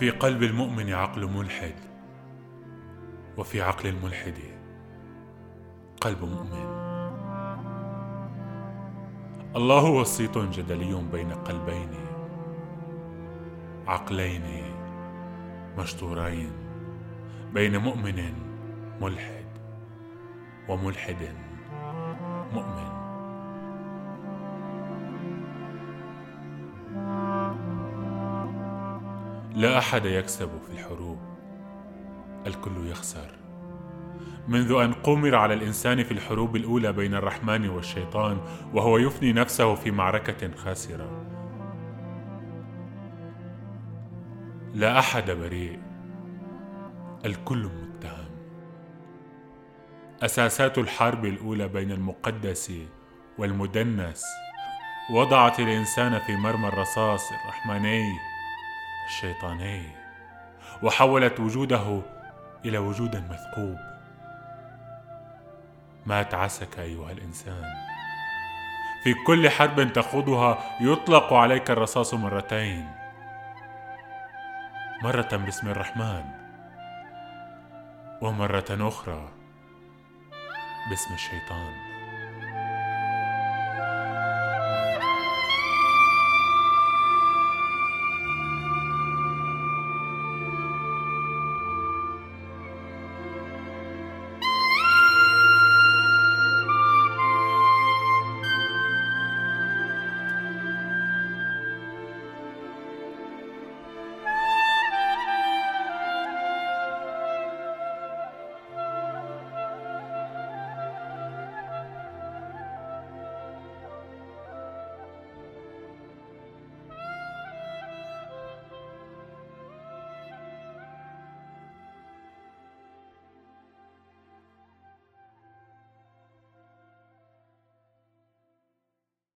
في قلب المؤمن عقل ملحد وفي عقل الملحد قلب مؤمن. الله وسيط جدلي بين قلبين عقلين مشطورين بين مؤمن ملحد وملحد مؤمن. لا أحد يكسب في الحروب. الكل يخسر. منذ أن قمر على الإنسان في الحروب الأولى بين الرحمن والشيطان وهو يفني نفسه في معركة خاسرة. لا أحد بريء. الكل متهم. أساسات الحرب الأولى بين المقدس والمدنس. وضعت الإنسان في مرمى الرصاص الرحماني الشيطاني وحولت وجوده إلى وجود مثقوب. ما تعسك أيها الإنسان. في كل حرب تخوضها يطلق عليك الرصاص مرتين. مرة باسم الرحمن ومرة أخرى باسم الشيطان.